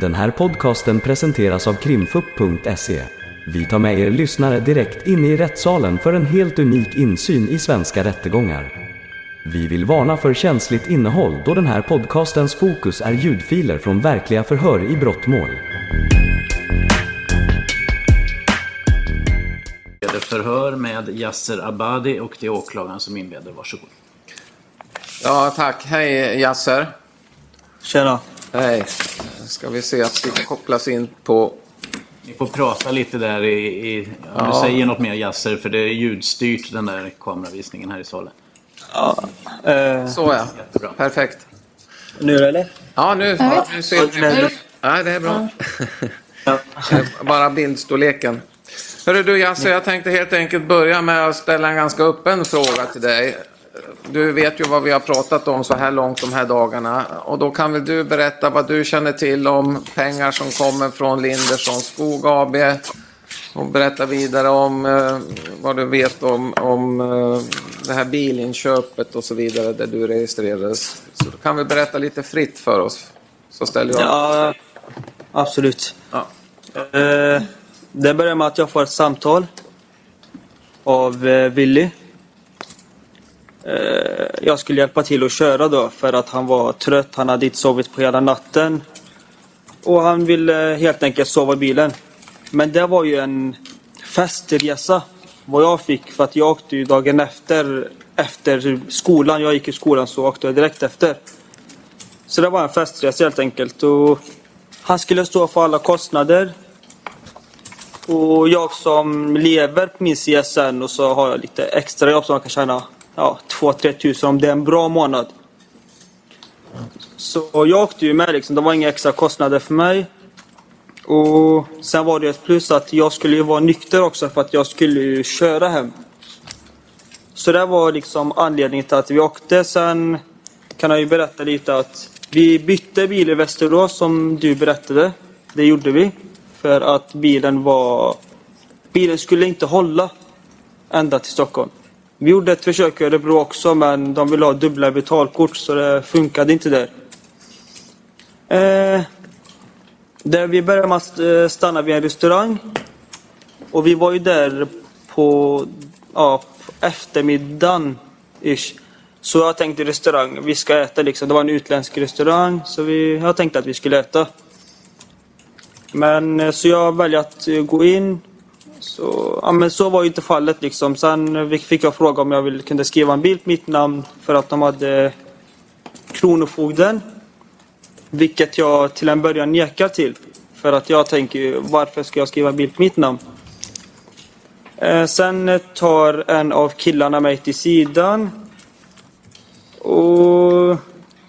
Den här podcasten presenteras av krimfupp.se. Vi tar med er lyssnare direkt in i rättssalen för en helt unik insyn i svenska rättegångar. Vi vill varna för känsligt innehåll då den här podcastens fokus är ljudfiler från verkliga förhör i brottmål. förhör med Yasser Abadi och det är åklagaren som inleder. Varsågod. Ja, tack. Hej Yasser. Tjena. Hej. Ska vi se att vi kopplas in på... Ni får prata lite där i, i om Ja. du säger något mer Yasser för det är ljudstyrt den där kameravisningen här i salen. Ja, eh, Så ja. Jättebra. Perfekt. nu eller? Ja, nu, ja, nu ser vi. Ja, det är bra. Ja. Bara bildstorleken. Hörru du Yasser, jag tänkte helt enkelt börja med att ställa en ganska öppen fråga till dig. Du vet ju vad vi har pratat om så här långt de här dagarna. Och då kan väl du berätta vad du känner till om pengar som kommer från Lindersson Skog AB. Och berätta vidare om eh, vad du vet om, om eh, det här bilinköpet och så vidare där du registrerades. Så du kan väl berätta lite fritt för oss. Så ställer jag. Ja, absolut. Ja. Eh, det börjar med att jag får ett samtal av eh, Willy. Eh, jag skulle hjälpa till att köra då för att han var trött. Han hade inte sovit på hela natten. Och han ville helt enkelt sova i bilen. Men det var ju en festresa vad jag fick för att jag åkte ju dagen efter efter skolan. Jag gick i skolan så åkte jag direkt efter. Så det var en festresa helt enkelt. Och han skulle stå för alla kostnader. Och jag som lever på min CSN och så har jag lite extra jobb som man kan tjäna ja, 2-3 tusen om det är en bra månad. Så jag åkte ju med liksom. Det var inga extra kostnader för mig. Och sen var det ett plus att jag skulle ju vara nykter också för att jag skulle ju köra hem. Så det var liksom anledningen till att vi åkte. Sen kan jag ju berätta lite att vi bytte bil i Västerås som du berättade. Det gjorde vi. För att bilen var... Bilen skulle inte hålla ända till Stockholm. Vi gjorde ett försök i Örebro också men de ville ha dubbla betalkort så det funkade inte där. Eh, där vi började med att eh, stanna vid en restaurang. Och vi var ju där på ja, på eftermiddagen ish. Så jag tänkte restaurang, vi ska äta liksom. Det var en utländsk restaurang så vi, jag tänkte att vi skulle äta. Men eh, så jag väljer att eh, gå in. Så, ja, men så var ju inte fallet liksom. Sen eh, fick jag fråga om jag ville, kunde skriva en bild på mitt namn för att de hade Kronofogden. Vilket jag till en början nekar till. För att jag tänker ju, varför ska jag skriva en bild på mitt namn? Eh, sen eh, tar en av killarna mig till sidan. Och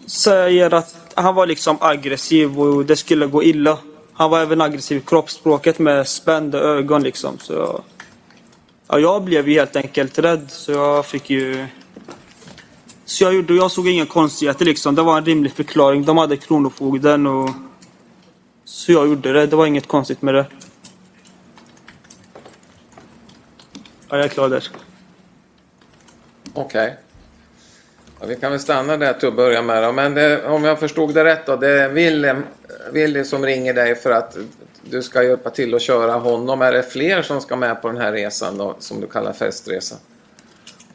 säger att han var liksom aggressiv och det skulle gå illa. Han var även aggressiv i kroppsspråket med spända ögon liksom. Så jag, ja, jag blev ju helt enkelt rädd så jag fick ju... Så jag gjorde, jag såg inga konstigheter liksom. Det var en rimlig förklaring. De hade Kronofogden och... Så jag gjorde det. Det var inget konstigt med det. Ja, jag är klar där. Okej. Ja, vi kan väl stanna där till att börja med då. Men det, om jag förstod det rätt då. Det är Willem, Willy som ringer dig för att du ska hjälpa till att köra honom. Är det fler som ska med på den här resan då? Som du kallar festresa?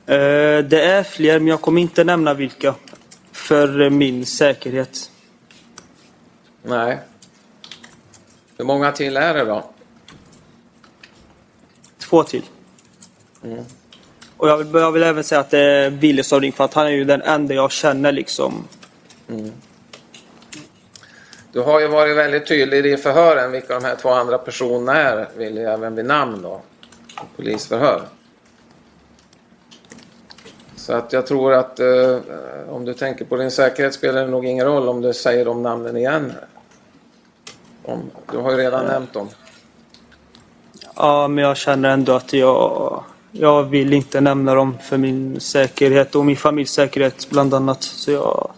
Eh, det är fler, men jag kommer inte nämna vilka. För min säkerhet. Nej. Hur många till är det då? Två till. Och jag vill, jag vill även säga att det är Wille som ringt för att han är ju den enda jag känner liksom. Du har ju varit väldigt tydlig i förhören vilka de här två andra personerna är. Vill jag även vid namn då. Polisförhör. Så att jag tror att eh, om du tänker på din säkerhet spelar det nog ingen roll om du säger de namnen igen. Om, du har ju redan nämnt dem. Ja, men jag känner ändå att jag... Jag vill inte nämna dem för min säkerhet och min familjs säkerhet bland annat. Så jag,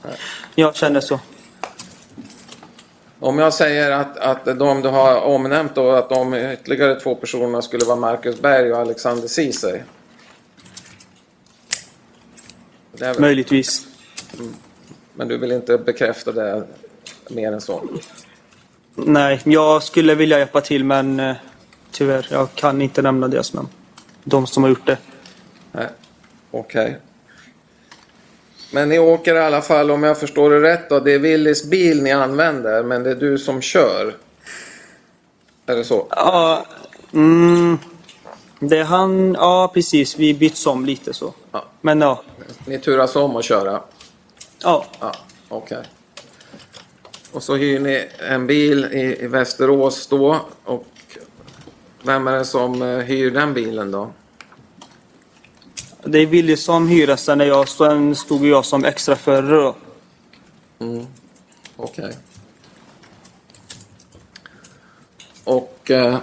jag känner så. Om jag säger att, att de du har omnämnt då, att de ytterligare två personerna skulle vara Marcus Berg och Alexander Ceesay. Möjligtvis. men du vill inte bekräfta det mer än så? Nej, jag skulle vilja hjälpa till men eh, tyvärr, jag kan inte nämna deras namn. De som har gjort det. Okej. Men ni åker i alla fall, om jag förstår det rätt då, det är Willys bil ni använder, men det är du som kör? Är det så? Ja, mm, det är han, ja precis, vi byts om lite så. Ja. Men ja, Ni turas om att köra? ja, Ja, okej. Och så hyr ni en bil i, i Västerås då. Och vem är det som eh, hyr den bilen då? Det är Willy som hyr sen när jag, sen stod jag som extraförare då. Mm. Okej. Och... Eh,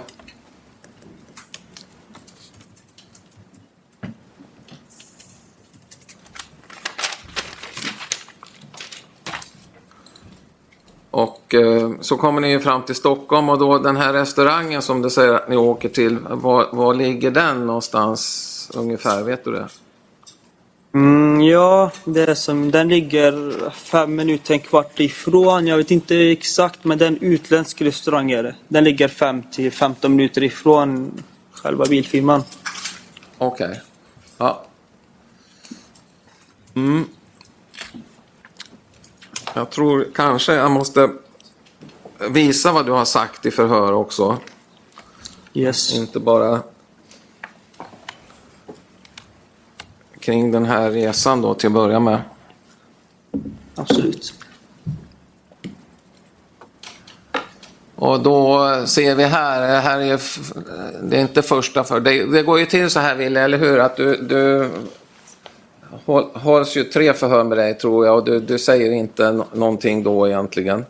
och eh, så kommer ni fram till Stockholm och då den här restaurangen som du säger att ni åker till, var, var ligger den någonstans ungefär? Vet du det? Mm, ja, det är som, den ligger fem minuter, en kvart ifrån. Jag vet inte exakt, men det är en utländsk restaurang är det. Den ligger fem till 15 minuter ifrån själva bilfirman. Okej. Ja. Mm. Jag tror kanske jag måste visa vad du har sagt i förhör också. Yes. Inte bara kring den här resan då till att börja med. Absolut. Och då ser vi här, här är, det är inte första för det, det går ju till så här Wille, eller hur? Att du, du håll, hålls ju tre förhör med dig tror jag och du, du säger inte nå- någonting då egentligen.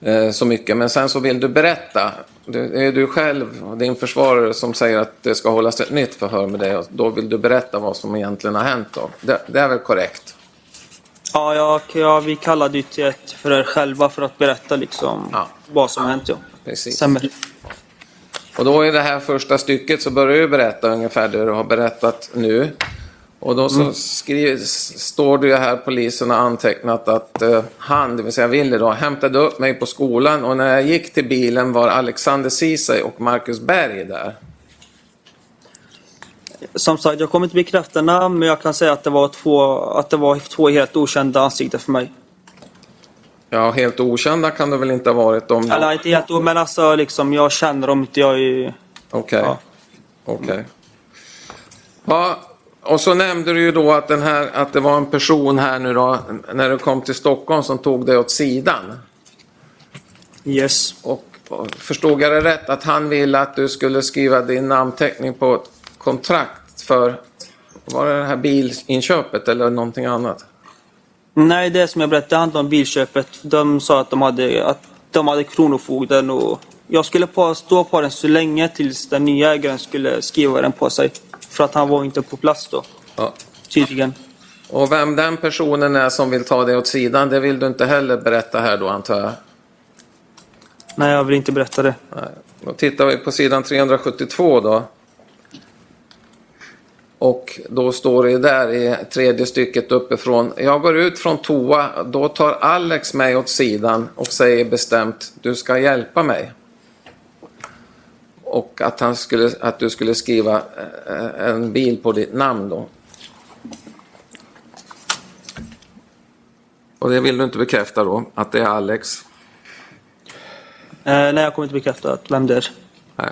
Eh, så mycket, men sen så vill du berätta. Det är du själv och din försvarare som säger att det ska hållas ett nytt förhör med dig och då vill du berätta vad som egentligen har hänt då. Det, det är väl korrekt? Ja, ja, ja, vi kallade ju till ett förhör själva för att berätta liksom Ja. vad som har hänt. Ja. Precis. Stämmer. Och då i det här första stycket så börjar du berätta ungefär det du har berättat nu. Och då så skriver, står det ju här, polisen har antecknat att eh, han, det vill säga Wille då, hämtade upp mig på skolan och när jag gick till bilen var Alexander Ceesay och Marcus Berg där. Som sagt, jag kommer inte bekräfta namn, men jag kan säga att det var två, att det var två helt okända ansikten för mig. Ja, helt okända kan det väl inte ha varit om... Eller inte helt o- men alltså liksom, jag känner dem inte. Jag är... Okej. Ja. Okej. Ja, och så nämnde du ju då att, den här, att det var en person här nu då, när du kom till Stockholm som tog dig åt sidan. Yes. Och och förstod jag det rätt att han ville att du skulle skriva din namnteckning på ett kontrakt för, var det det här bilinköpet eller någonting annat? Nej, det som jag berättade handlade om bilköpet. De sa att de hade, att de hade Kronofogden och jag skulle på, stå på den så länge tills den nya ägaren skulle skriva den på sig. För att han var inte på plats då, Ja. tydligen. Och vem den personen är som vill ta dig åt sidan, det vill du inte heller berätta här då antar jag? Nej, jag vill inte berätta det. Nej. Då tittar vi på sidan 372 då. Och då står det där i tredje stycket uppifrån. Jag går ut från toa, då tar Alex mig åt sidan och säger bestämt du ska hjälpa mig. Och att, han skulle, att du skulle skriva eh, en bil på ditt namn då. Och det vill du inte bekräfta då, att det är Alex? Eh, nej, jag kommer inte bekräfta att- vem det är. Nej.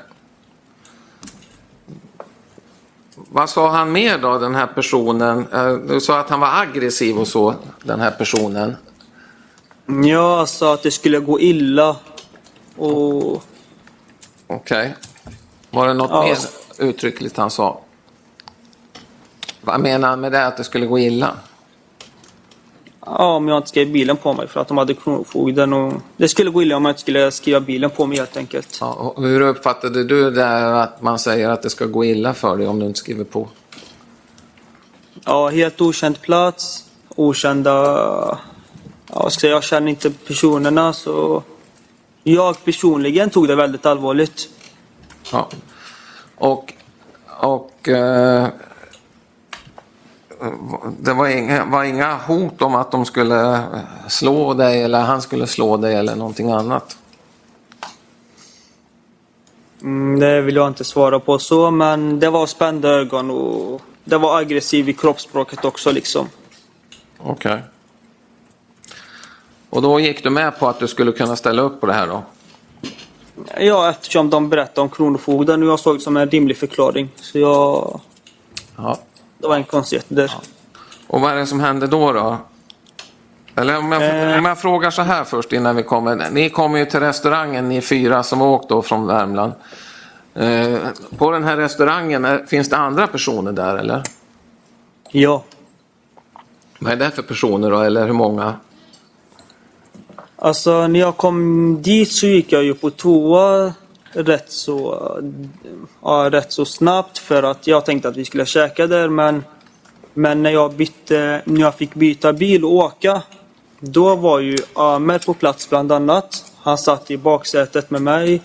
Vad sa han mer då, den här personen? Eh, Du sa att han var aggressiv och så, den här personen. Jag sa att det skulle gå illa. Och Okej. Var det något Ja. mer uttryckligt han sa? Vad menar han med det, att det skulle gå illa? ja, om jag inte skrev bilen på mig för att de hade Kronofogden. Och det skulle gå illa om jag inte skulle skriva bilen på mig helt enkelt. Ja, hur uppfattade du det att man säger att det ska gå illa för dig om du inte skriver på? Ja, helt okänd plats. Okända... Ja, ska jag jag känner inte personerna så... Jag personligen tog det väldigt allvarligt. Ja. Och, och eh, det var inga, var inga hot om att de skulle slå dig eller han skulle slå dig eller någonting annat? Mm, det vill jag inte svara på så, men det var spända ögon och det var aggressiv i kroppsspråket också liksom. Okej. Och då gick du med på att du skulle kunna ställa upp på det här då? Ja, eftersom de berättade om Kronofogden och jag såg det som en rimlig förklaring. Så jag... Ja. Det var en konstighet där. Och vad är det som hände då då? Eller om jag, Eh. om jag frågar så här först innan vi kommer. Ni kommer ju till restaurangen, ni fyra som åkt då från Värmland. Eh, på den här restaurangen, är, finns det andra personer där eller? Ja. Vad är det för personer då, eller hur många? Alltså när jag kom dit så gick jag ju på toa rätt så, ja, rätt så snabbt för att jag tänkte att vi skulle käka där men men när jag, bytte, när jag fick byta bil och åka då var ju Ahmed på plats bland annat. Han satt i baksätet med mig.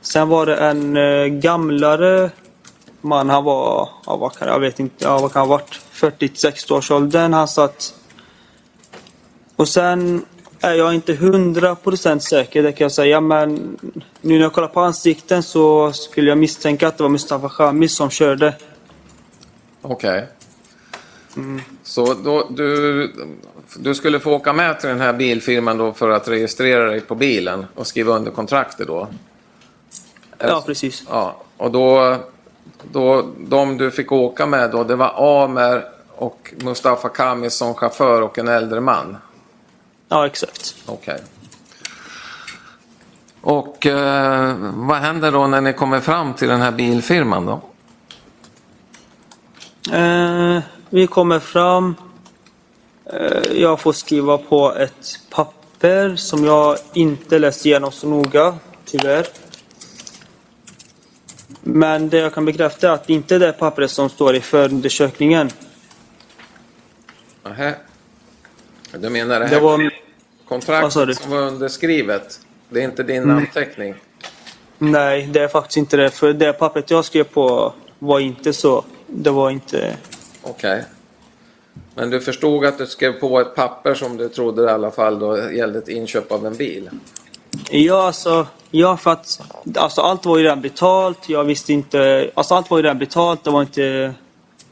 Sen var det en eh, gamlare man. Han var, ja, vad kan, jag vet inte, ja, vad kan han ha varit? 40-60 års åldern. Han satt och sen är jag inte 100% säker, det kan jag säga. Men nu när jag kollar på ansikten så skulle jag misstänka att det var Mustafa Khamis som körde. Okej. Så då, du, du skulle få åka med till den här bilfirman då för att registrera dig på bilen och skriva under kontraktet då? Ja, precis. Ja, och då, då, de du fick åka med då, det var Amer och Mustafa Kamis som chaufför och en äldre man? Ja, exakt. Okej. Och eh, vad händer då när ni kommer fram till den här bilfirman då? Eh, vi kommer fram. Eh, jag får skriva på ett papper som jag inte läst igenom så noga, tyvärr. Men det jag kan bekräfta är att det inte är det pappret som står i förundersökningen. Nähä. Du menar det här Det var... Kontraktet som var underskrivet? Det är inte din namnteckning? Nej, det är faktiskt inte det. För det pappret jag skrev på var inte så. Det var inte... Okej. Men du förstod att du skrev på ett papper som du trodde i alla fall då gällde ett inköp av en bil? Ja, alltså, ja, för att alltså, allt var ju redan betalt. Jag visste inte... Alltså, allt var ju redan betalt. Det var inte...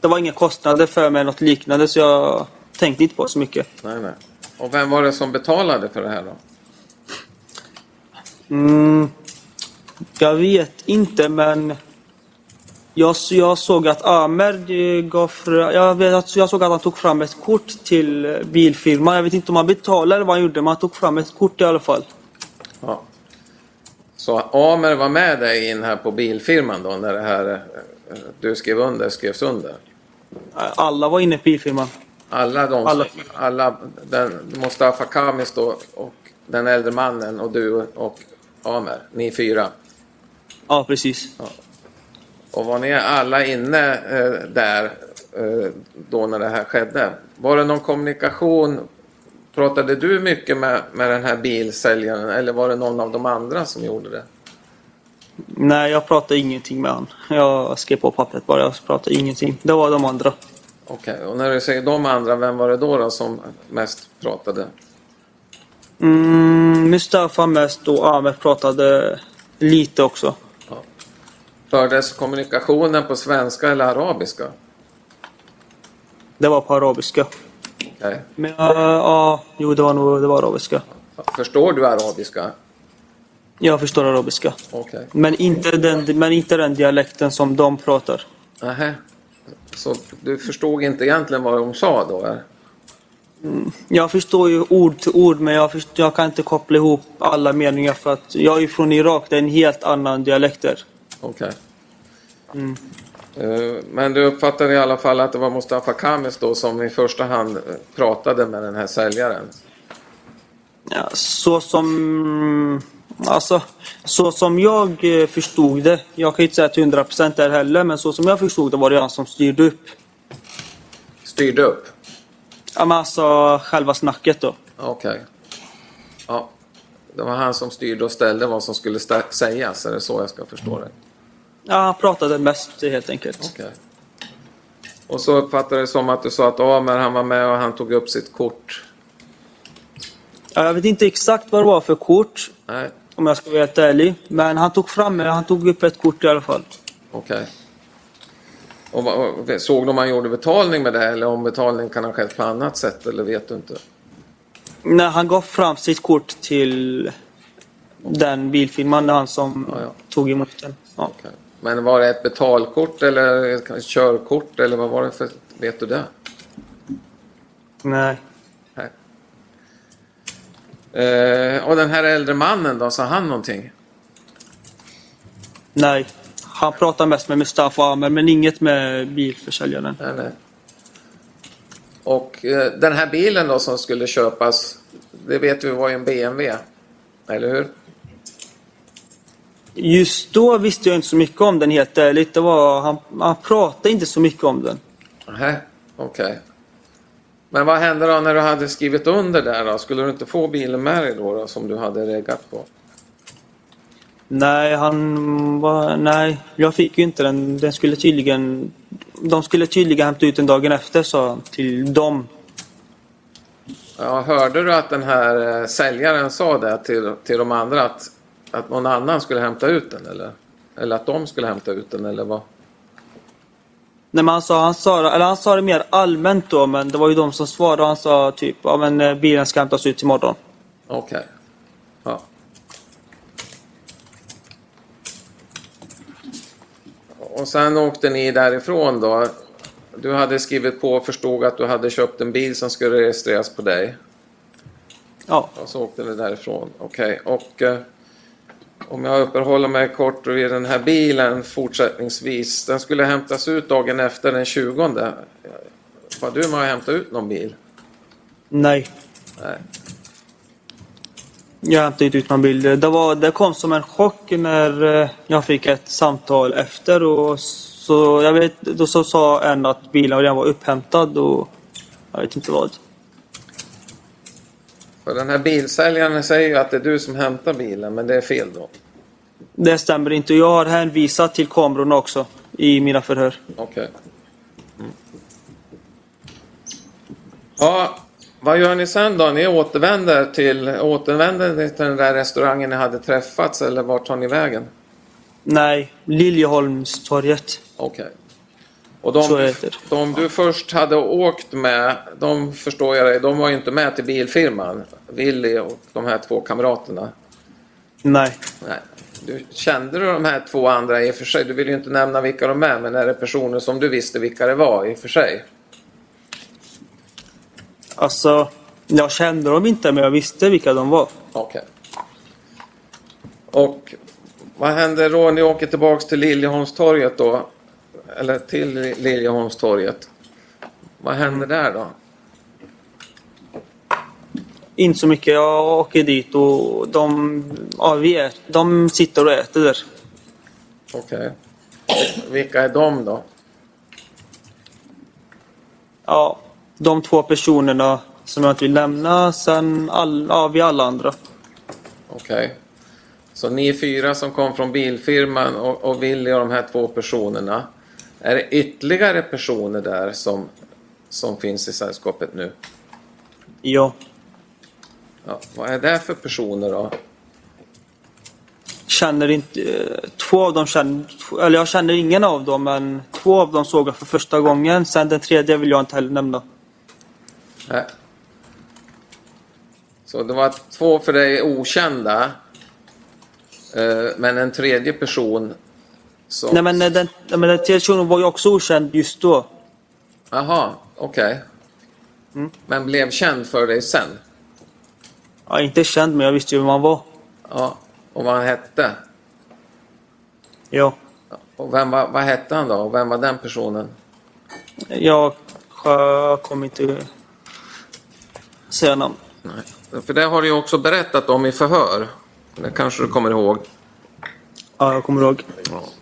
Det var inga kostnader för mig, något liknande, så jag tänkte inte på så mycket. Nej, nej. Och vem var det som betalade för det här då? Mm, jag vet inte, men... Jag, jag såg att Amer eh, gav... fra- Jag, vet, att- jag såg att han tog fram ett kort till eh, bilfirman. Jag vet inte om han betalade eller vad han gjorde, men han tog fram ett kort i alla fall. Ja. Så Amer var med dig in här på bilfirman då när det här eh, du skrev under skrevs under? Alla var inne på bilfirman. Alla de Alla. alla den, Mustafa Kamis då och den äldre mannen och du och Amer, ni fyra. Ja, precis. Och var ni alla inne eh, där eh, då när det här skedde? Var det någon kommunikation? Pratade du mycket med, med den här bilsäljaren eller var det någon av de andra som gjorde det? Nej, jag pratade ingenting med han. Jag skrev på pappret bara. Jag pratade ingenting. Det var de andra. Okej, och när du säger de andra, vem var det då, då som mest pratade? Mm, Mustafa mest och Ahmed pratade lite också. Fördes kommunikationen på svenska eller arabiska? Det var på arabiska. Okej. Men ja, ja, jo det var nog det var arabiska. Förstår du arabiska? Jag förstår arabiska. Okej. Men inte den, men inte den dialekten som de pratar. Nähä. Så du förstod inte egentligen vad de sa då? eh? Jag förstår ju ord till ord men jag, först, jag kan inte koppla ihop alla meningar för att jag är från Irak. Det är en helt annan dialekt där. Okej. Eh, Men du uppfattade i alla fall att det var Mustafa Kamis då som i första hand eh, pratade med den här säljaren? Ja, så som... Alltså, så som jag eh, förstod det. Jag kan inte säga till 100% där heller, men så som jag förstod det var det han som styrde upp. Styrde upp? Ja, men alltså själva snacket då. Okej. Ja. Det var han som styrde och ställde vad som skulle sägas, är det så jag ska förstå det? Ja, han pratade mest helt enkelt. Okej. Och så uppfattade det som att du sa att Amer han var med och han tog upp sitt kort. Ja, Jag vet inte exakt vad det var för kort. Nej. Om jag ska vara helt ärlig. Men han tog fram han tog upp ett kort i alla fall. Okej. Och, såg du om han gjorde betalning med det eller om betalning kan ha skett på annat sätt eller vet du inte? När han gav fram sitt kort till den bilfirman, han som Ja, ja. tog emot den. Ja. Okej. Men var det ett betalkort eller ett körkort eller vad var det för... Vet du det? Nej. Nej. Eh, och den här äldre mannen då, sa han någonting? Nej. Han pratade mest med Mustafa Amer men inget med bilförsäljaren. Nej, nej. Och eh, den här bilen då som skulle köpas, det vet vi var ju en BMW. Eller hur? Just då visste jag inte så mycket om den helt ärligt. Det var, han, han pratade inte så mycket om den. Nej, okej. Men vad hände då när du hade skrivit under där då? Skulle du inte få bilen dig då, då som du hade reggat på? Nej, han var... Nej, jag fick ju inte den. Den skulle tydligen... De skulle tydligen hämta ut den dagen efter, sa till dem. Ja, hörde du att den här eh, säljaren sa det till, till de andra att, att någon annan skulle hämta ut den eller? Eller att de skulle hämta ut den eller vad? Nej, men han sa, han sa, eller han sa det mer allmänt då, men det var ju de som svarade. Han sa typ, ja men eh, bilen ska hämtas ut imorgon. Okej. Ja. Och sen åkte ni därifrån då. Du hade skrivit på och förstod att du hade köpt en bil som skulle registreras på dig. Ja. Och så åkte ni därifrån. Okej. Och eh, om jag uppehåller mig kort vid den här bilen fortsättningsvis. Den skulle hämtas ut dagen efter den 20. Var du med och hämtade ut någon bil? Nej. Nej. Jag hämtade inte ut någon bild. Det, var, det kom som en chock när eh, jag fick ett samtal efter. Och så, jag vet, då så sa en att bilen redan var upphämtad och jag vet inte vad. För den här bilsäljaren säger ju att det är du som hämtar bilen, men det är fel då. Det stämmer inte. Jag har hänvisat till kamerorna också i mina förhör. Okej. Mm. Ja, vad gör ni sen då? Ni återvänder till, återvänder till den där restaurangen ni hade träffats eller vart tar ni vägen? Nej, Liljeholmstorget. Okej. Och Så de, de du först hade åkt med, de förstår jag dig, de var ju inte med till bilfirman. Willy och de här två kamraterna. Nej. Nej. Du, kände du de här två andra i och för sig? Du vill ju inte nämna vilka de är, men är det personer som du visste vilka det var i och för sig? Alltså, jag kände dem inte men jag visste vilka de var. Okej. Och vad händer då? Ni åker tillbaks till Liljeholmstorget då? Eller till Liljeholmstorget. Vad händer där då? Inte så mycket. Jag åker dit och de, ja, vi är, de sitter och äter där. Okej. Vilka är de då? Ja, de två personerna som jag inte vill nämna, sen all, ja, vi alla andra. Okej. Så ni fyra som kom från bilfirman och, och Willy och de här två personerna. Är det ytterligare personer där som, som finns i sällskapet nu? Ja. Ja, vad är det för personer då? Känner inte... eh, Två av dem känner... Eller jag känner ingen av dem, men två av dem såg jag för första gången. Sen den tredje vill jag inte heller nämna. Nej. Så det var två för dig okända. eh, Men en tredje person som... Nej, men den, men den tredje personen var ju också okänd just då. Jaha, okej. Men blev känd för dig sen? Ja, inte känd, men jag visste ju vem han var. Ja. Och vad han hette? Ja. Och vem var, vad hette han då? Och vem var den personen? Jag äh, kommer inte säga namn. Nej. För det har du ju också berättat om i förhör. Det kanske du kommer ihåg. Ja, jag kommer ihåg.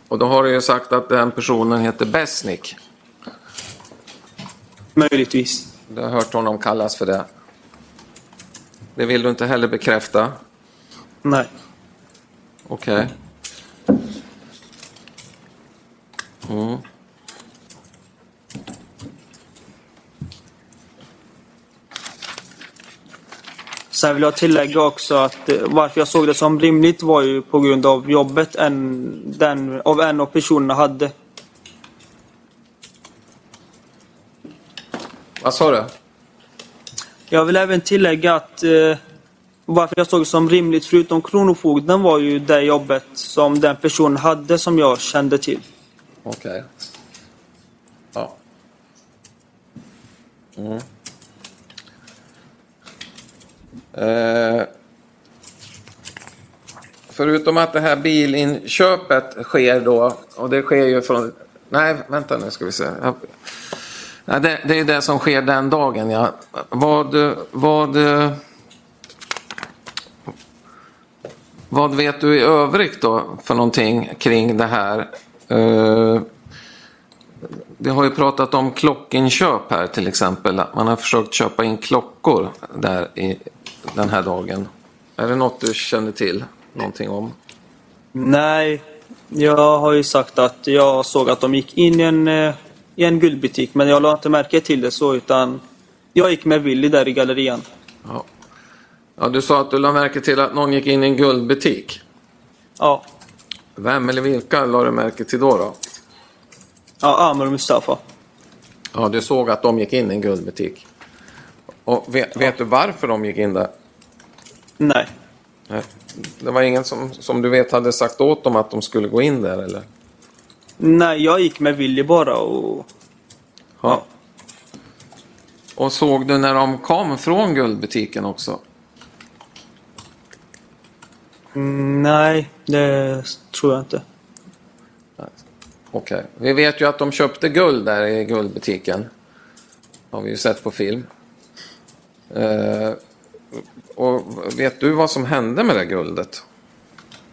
Och då har du ju sagt att den personen heter Besnik. Möjligtvis. Du har hört honom kallas för det. Det vill du inte heller bekräfta. Nej. Okej. Mm. Sen vill jag tillägga också att eh, varför jag såg det som rimligt var ju på grund av jobbet en, den, av en av personerna hade. Vad sa du? Jag vill även tillägga att eh, varför jag såg det som rimligt förutom Kronofogden var ju det jobbet som den personen hade som jag kände till. Okej. Ja. Mm. Eh, förutom att det här bilinköpet sker då, och det sker ju från... Nej, vänta nu ska vi se. Ja. Det, det är det som sker den dagen, ja. Vad... vad vad vet du i övrigt då för någonting kring det här? Uh, vi har ju pratat om klockinköp här till exempel. Man har försökt köpa in klockor där i den här dagen. Är det något du känner till någonting om? Nej, jag har ju sagt att jag såg att de gick in i en, eh, i en guldbutik men jag la inte märke till det så utan jag gick med Willy där i gallerian. Ja. ja, du sa att du la märke till att någon gick in i en guldbutik. Ja, Vem eller vilka la du märke till då? då? ja Amr och Mustafa. Ja, du såg att de gick in i en guldbutik. Och vet, vet du varför de gick in där? Nej, Nej. Det var ingen som, som du vet hade sagt åt dem att de skulle gå in där eller? Nej jag gick med Willy bara och Ja. Och såg du när de kom från guldbutiken också? Mm, nej, det tror jag inte. Okej. Vi vet ju att de köpte guld där i guldbutiken. Har vi ju sett på film. Eh, och vet du vad som hände med det guldet?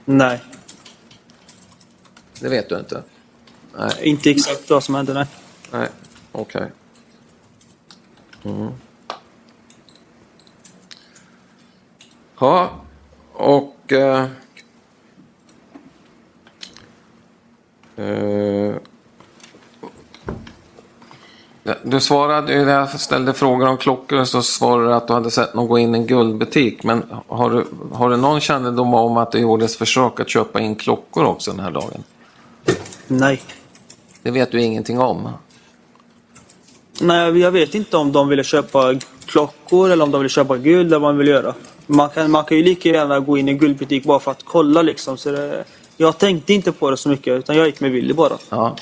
Nej, Det vet du inte? Nej. inte exakt vad som hände. Nej. Nej, okej. Mm. Ja, och... Eh, eh, du svarade ju när jag ställde frågor om klockor så svarade du att du hade sett någon gå in i en guldbutik. Men har du, har du någon kännedom om att det gjordes försök att köpa in klockor också den här dagen? Nej. Det vet du ingenting om? Nej, jag vet inte om de ville köpa klockor eller om de ville köpa guld eller vad de vill göra. Man kan, man kan ju lika gärna gå in i en guldbutik bara för att kolla liksom. Så det, jag tänkte inte på det så mycket utan jag gick med Willy bara. Ja.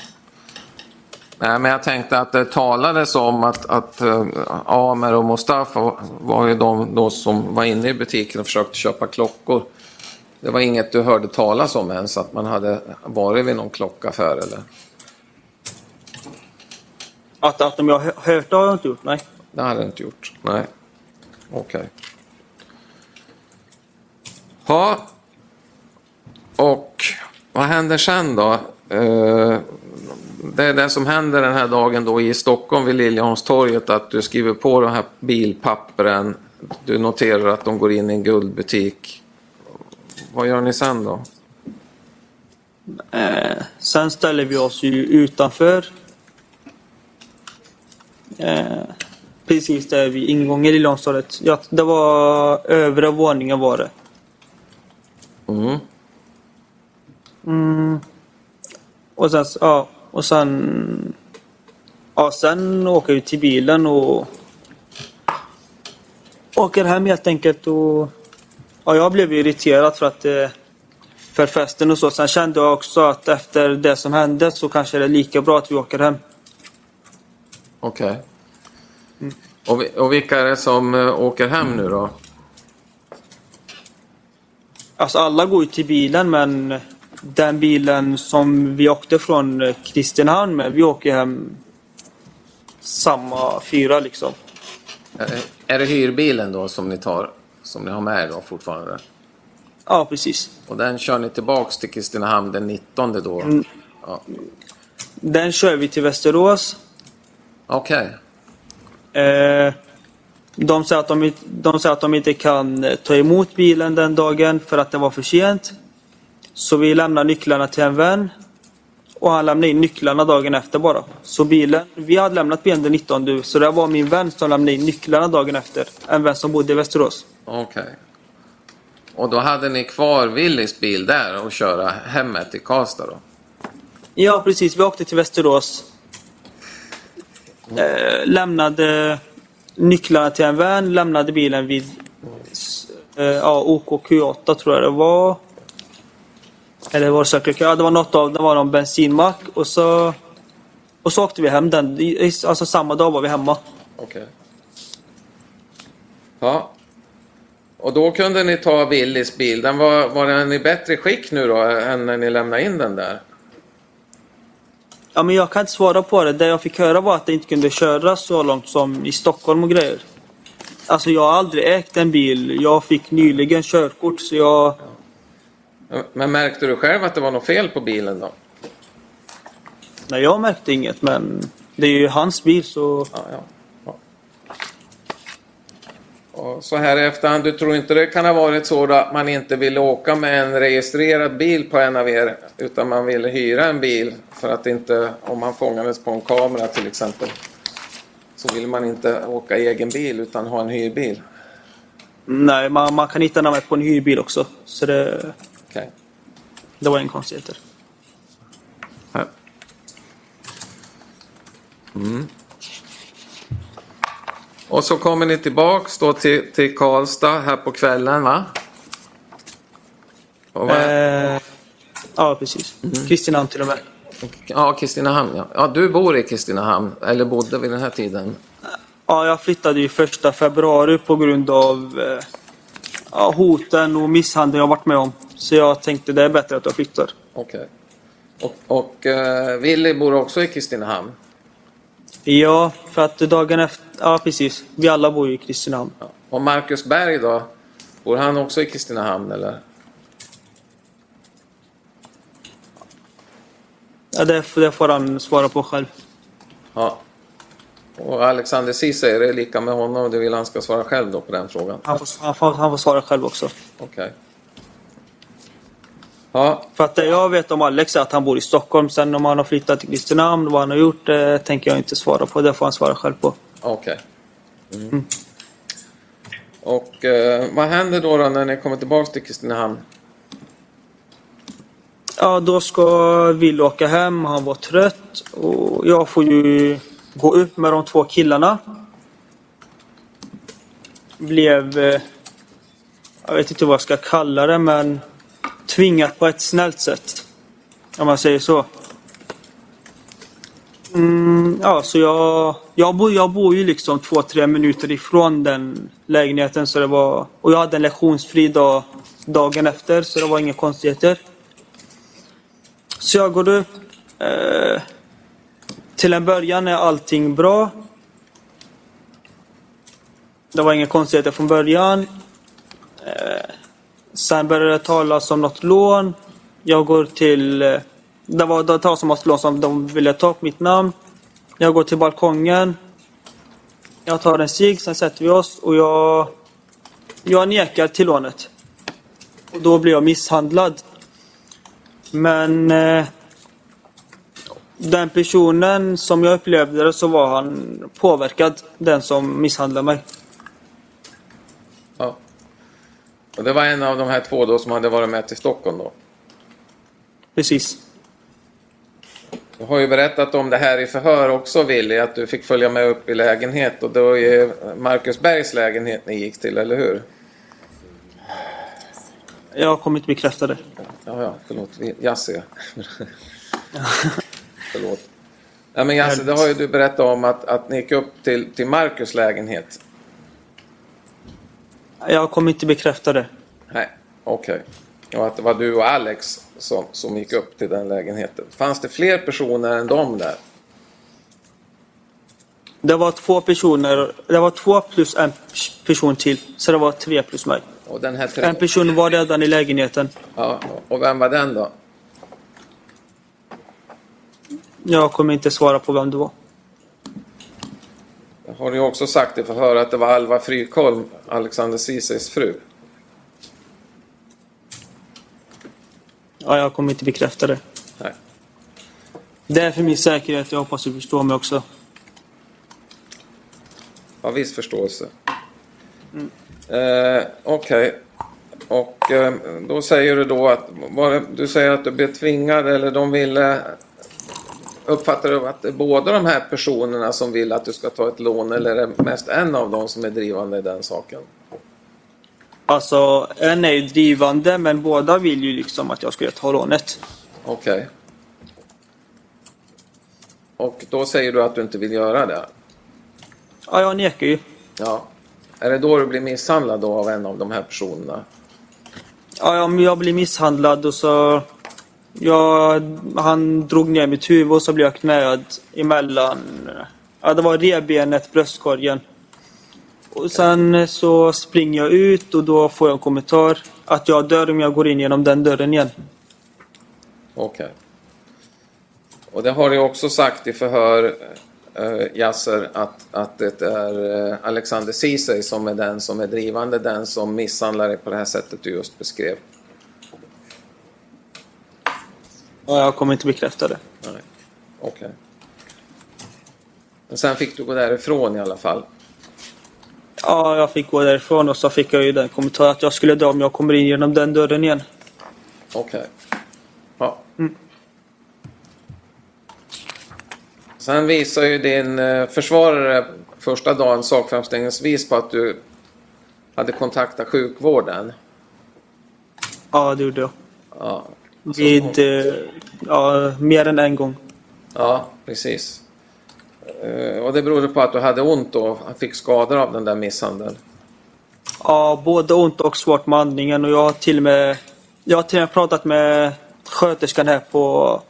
Nej, men jag tänkte att det talades om att, att uh, Amer och Mustafa var ju de då som var inne i butiken och försökte köpa klockor. Det var inget du hörde talas om ens, att man hade varit vid någon klockaffär eller? Att, att om jag har hört det har jag inte gjort, nej. Det hade du inte gjort? Nej. Okej. Ja. Och vad händer sen då? Eh, det är det som händer den här dagen då i Stockholm vid Liljeholmstorget att du skriver på de här bilpappren. Du noterar att de går in i en guldbutik. Vad gör ni sen då? Eh, sen ställer vi oss ju utanför. Eh, precis där vid ingången i Liljeholmstorget. Ja, det var övre våningen var det. Mm. Mm. Och sen, ja, och sen... Ja, sen åker vi till bilen och åker hem helt enkelt och... Ja, jag blev irriterad för att eh, för festen och så. Sen kände jag också att efter det som hände så kanske det är lika bra att vi åker hem. Okej. Och, vi- och vilka är det som eh, åker hem nu då? Alltså alla går ju till bilen men den bilen som vi åkte från eh, Kristinehamn med, vi åker hem samma fyra liksom. Är det, är det hyrbilen då som ni tar? Som ni har med er då fortfarande? Ja, precis. Och den kör ni tillbaks till Kristinehamn den 19 då? Mm. Ja. Den kör vi till Västerås. Okej. Eh, de, säger att de, inte- de säger att de inte kan eh, ta emot bilen den dagen för att det var för sent. Så vi lämnar nycklarna till en vän. Och han lämnade in nycklarna dagen efter bara. Så bilen, vi hade lämnat bilen den 19 så det var min vän som lämnade in nycklarna dagen efter. En vän som bodde i Västerås. Okej. Och då hade ni kvar Willys bil där och köra hemmet till Karlstad då? Ja, precis. Vi åkte till Västerås. Eh, lämnade nycklarna till en vän, lämnade bilen vid eh, ja, OKQ8 tror jag det var. Eller var det säkert? Ja, det var något av det var någon bensinmack och så och så åkte vi hem den. Alltså samma dag var vi hemma. Okej. Ja. Och då kunde ni ta Willys bil. Den var, var den i bättre skick nu då än när ni lämnade in den där? Ja, men jag kan inte svara på det. Det jag fick höra var att det inte kunde köra så långt som i Stockholm och grejer. Alltså jag har aldrig ägt en bil. Jag fick nyligen körkort så jag... Men märkte du själv att det var något fel på bilen då? Nej, jag märkte inget men det är ju hans bil så... Ja, ja. Och så här i efterhand, du tror inte det kan ha varit så att man inte ville åka med en registrerad bil på en av er utan man ville hyra en bil för att inte, om man fångades på en kamera till exempel, så vill man inte åka i egen bil utan ha en hyrbil. Nej, man, man kan hitta namnet på en hyrbil också. Så det, Okej. det var en konstigheter. Här. Mm. Och så kommer ni tillbaks då till, till Karlstad här på kvällen va? Eh, ja, precis. Kristinehamn till och med. Ja, Kristinehamn ja. ja. Du bor i Kristinehamn, eller bodde vid den här tiden? Ja, jag flyttade ju första februari på grund av eh, ja, hoten och misshandeln jag varit med om. Så jag tänkte det är bättre att jag flyttar. Okej. Och, och uh, Willy bor också i Kristinehamn? Ja, för att dagen efter... Ja, precis. Vi alla bor ju i Kristinehamn. Ja. Och Marcus Berg då? Bor han också i Kristinehamn eller? Ja, det, det får han svara på själv. Ja. Och Alexander Ceesay, är det lika med honom? Det vill han ska svara själv då på den frågan? Han får, han får, han får svara själv också. Okej. Ja, För att jag vet om Alex är att han bor i Stockholm. Sen om han har flyttat till Kristinehamn, vad han har gjort, det tänker jag inte svara på. Det får han svara själv på. okej. Mm. Och eh, vad händer då, då när ni kommer tillbaka till Kristinehamn? Ja, då ska Will åka hem. Han var trött. Och jag får ju gå upp med de två killarna. Blev... eh, Jag vet inte vad jag ska kalla det, men tvingat på ett snällt sätt. Om man säger så. Mm, ja, så jag, jag, bor, jag bor ju liksom två, tre minuter ifrån den lägenheten. Så det var, och jag hade en lektionsfri dag dagen efter, så det var inga konstigheter. Så jag går upp. Eh, till en början är allting bra. Det var inga konstigheter från början. Eh, sen började det talas om något lån. Jag går till... Eh, det var det talas om något lån som de ville ta på mitt namn. Jag går till balkongen. Jag tar en cigg, sen sätter vi oss och jag... Jag nekar till lånet. Och då blir jag misshandlad. Men eh, den personen som jag upplevde det så var han påverkad, den som misshandlade mig. Ja. Och det var en av de här två då som hade varit med till Stockholm då? Precis. Du har ju berättat om det här i förhör också Willy, att du fick följa med upp i lägenhet och det var ju Marcus Bergs lägenhet ni gick till, eller hur? Jag kommer inte bekräfta det. Ja, ja, förlåt. Jasse. förlåt. Ja, men Jasse, det har ju du berättat om att, att ni gick upp till, till Marcus lägenhet. Jag kommer inte bekräfta det. Nej, okej. Och att det var du och Alex som, som gick upp till den lägenheten. Fanns det fler personer än dem där? Det var två personer. Det var två plus en person till. Så det var tre plus mig. Och den här tre... En person var redan i lägenheten. Ja, och vem var den då? Jag kommer inte svara på vem det var. Har du också sagt i förhör att det var Alva Frykholm, Alexander Ceesays fru? Ja, jag kommer inte bekräfta det. Nej. Det är för min säkerhet. Jag hoppas du förstår mig också. Har viss förståelse. Eh, Okej. Och eh, då säger du då att det, du säger att du blev tvingad eller de ville Uppfattar du att båda de här personerna som vill att du ska ta ett lån eller är det mest en av dem som är drivande i den saken? Alltså, en är ju drivande men båda vill ju liksom att jag ska ta lånet. Okej. Och då säger du att du inte vill göra det? Ja, jag nekar ju. Ja. Är det då du blir misshandlad då av en av de här personerna? Ja, men jag blir misshandlad och så... Ja, han drog ner mitt huvud och så blev jag knäad emellan... Ja, det var revbenet, bröstkorgen. Och sen så springer jag ut och då får jag en kommentar att jag dör om jag går in genom den dörren igen. Okej. Och det har du också sagt i förhör, äh, Yasser, att, att det är eh, Alexander Ceesay som är den som är drivande, den som misshandlar dig på det här sättet du just beskrev. Ja, jag kommer inte bekräfta det. Okej. Men sen fick du gå därifrån i alla fall. Ja, jag fick gå därifrån och så fick jag ju den kommentaren att jag skulle dö om jag kommer in genom den dörren igen. Okej. Ja. Sen visar ju din eh, försvarare första dagen sakframställningsvis på att du hade kontaktat sjukvården. Ja, det gjorde jag. Ja, Vid... eh, Ja, mer än en gång. ja precis. Eh, Och det berodde på att du hade ont och fick skador av den där misshandeln. Ja, både ont och svårt med andningen och jag har till och med... Jag har till och med pratat med sköterskan här på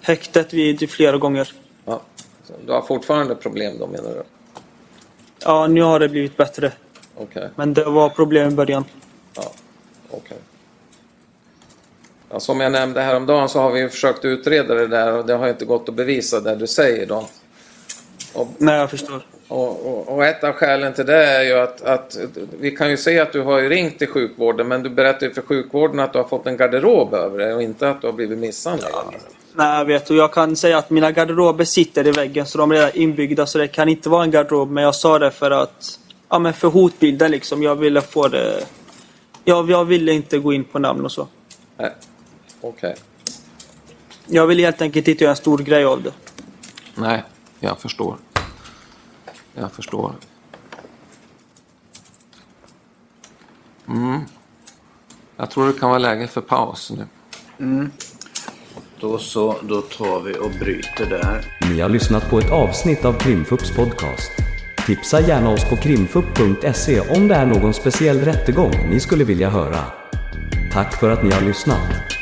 häktet vid flera gånger. Ja. Du har fortfarande problem då menar du? Ja, nu har det blivit bättre. Okej. Men det var problem i början. Ja, okej. Ja, som jag nämnde häromdagen så har vi försökt utreda det där och det har inte gått att bevisa det du säger då. Och, Nej, jag förstår. och, och, och ett av skälen till det är ju att, att vi kan ju se att du har ju ringt till sjukvården men du berättar ju för sjukvården att du har fått en garderob över dig och inte att du har blivit misshandlad. Nej, jag vet. Och jag kan säga att mina garderober sitter i väggen så de är redan inbyggda så det kan inte vara en garderob. Men jag sa det för att... Ja, men för hotbilden liksom. Jag ville få det... Jag, jag ville inte gå in på namn och så. Nej, okej. Jag ville helt enkelt inte göra en stor grej av det. Nej, jag förstår. Jag förstår. Mm. Jag tror det kan vara läge för paus nu. Då så, då tar vi och bryter där. Ni har lyssnat på ett avsnitt av Krimfupps podcast. Tipsa gärna oss på krimfupp.se om det är någon speciell rättegång ni skulle vilja höra. Tack för att ni har lyssnat.